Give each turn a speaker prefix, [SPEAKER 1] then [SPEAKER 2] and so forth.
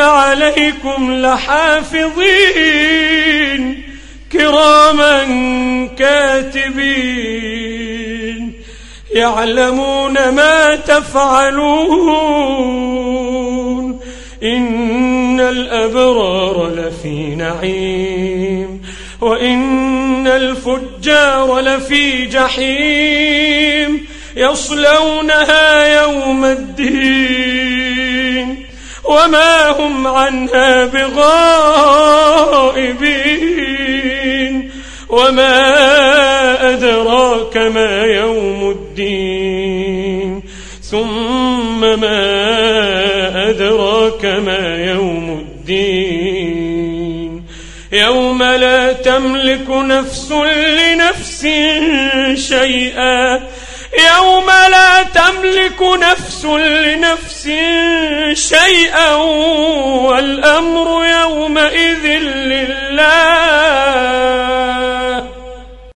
[SPEAKER 1] عليكم لحافظين كراما كاتبين يعلمون ما تفعلون إن الأبرار لفي نعيم وإن الفجار لفي جحيم يصلونها يوم الدين وما هم عنها بغائبين. وما أدراك ما يوم الدين. ثم ما أدراك ما يوم الدين. يوم لا تملك نفس لنفس شيئا. يوم تملك نفس لنفس شيئا والأمر يومئذ لله.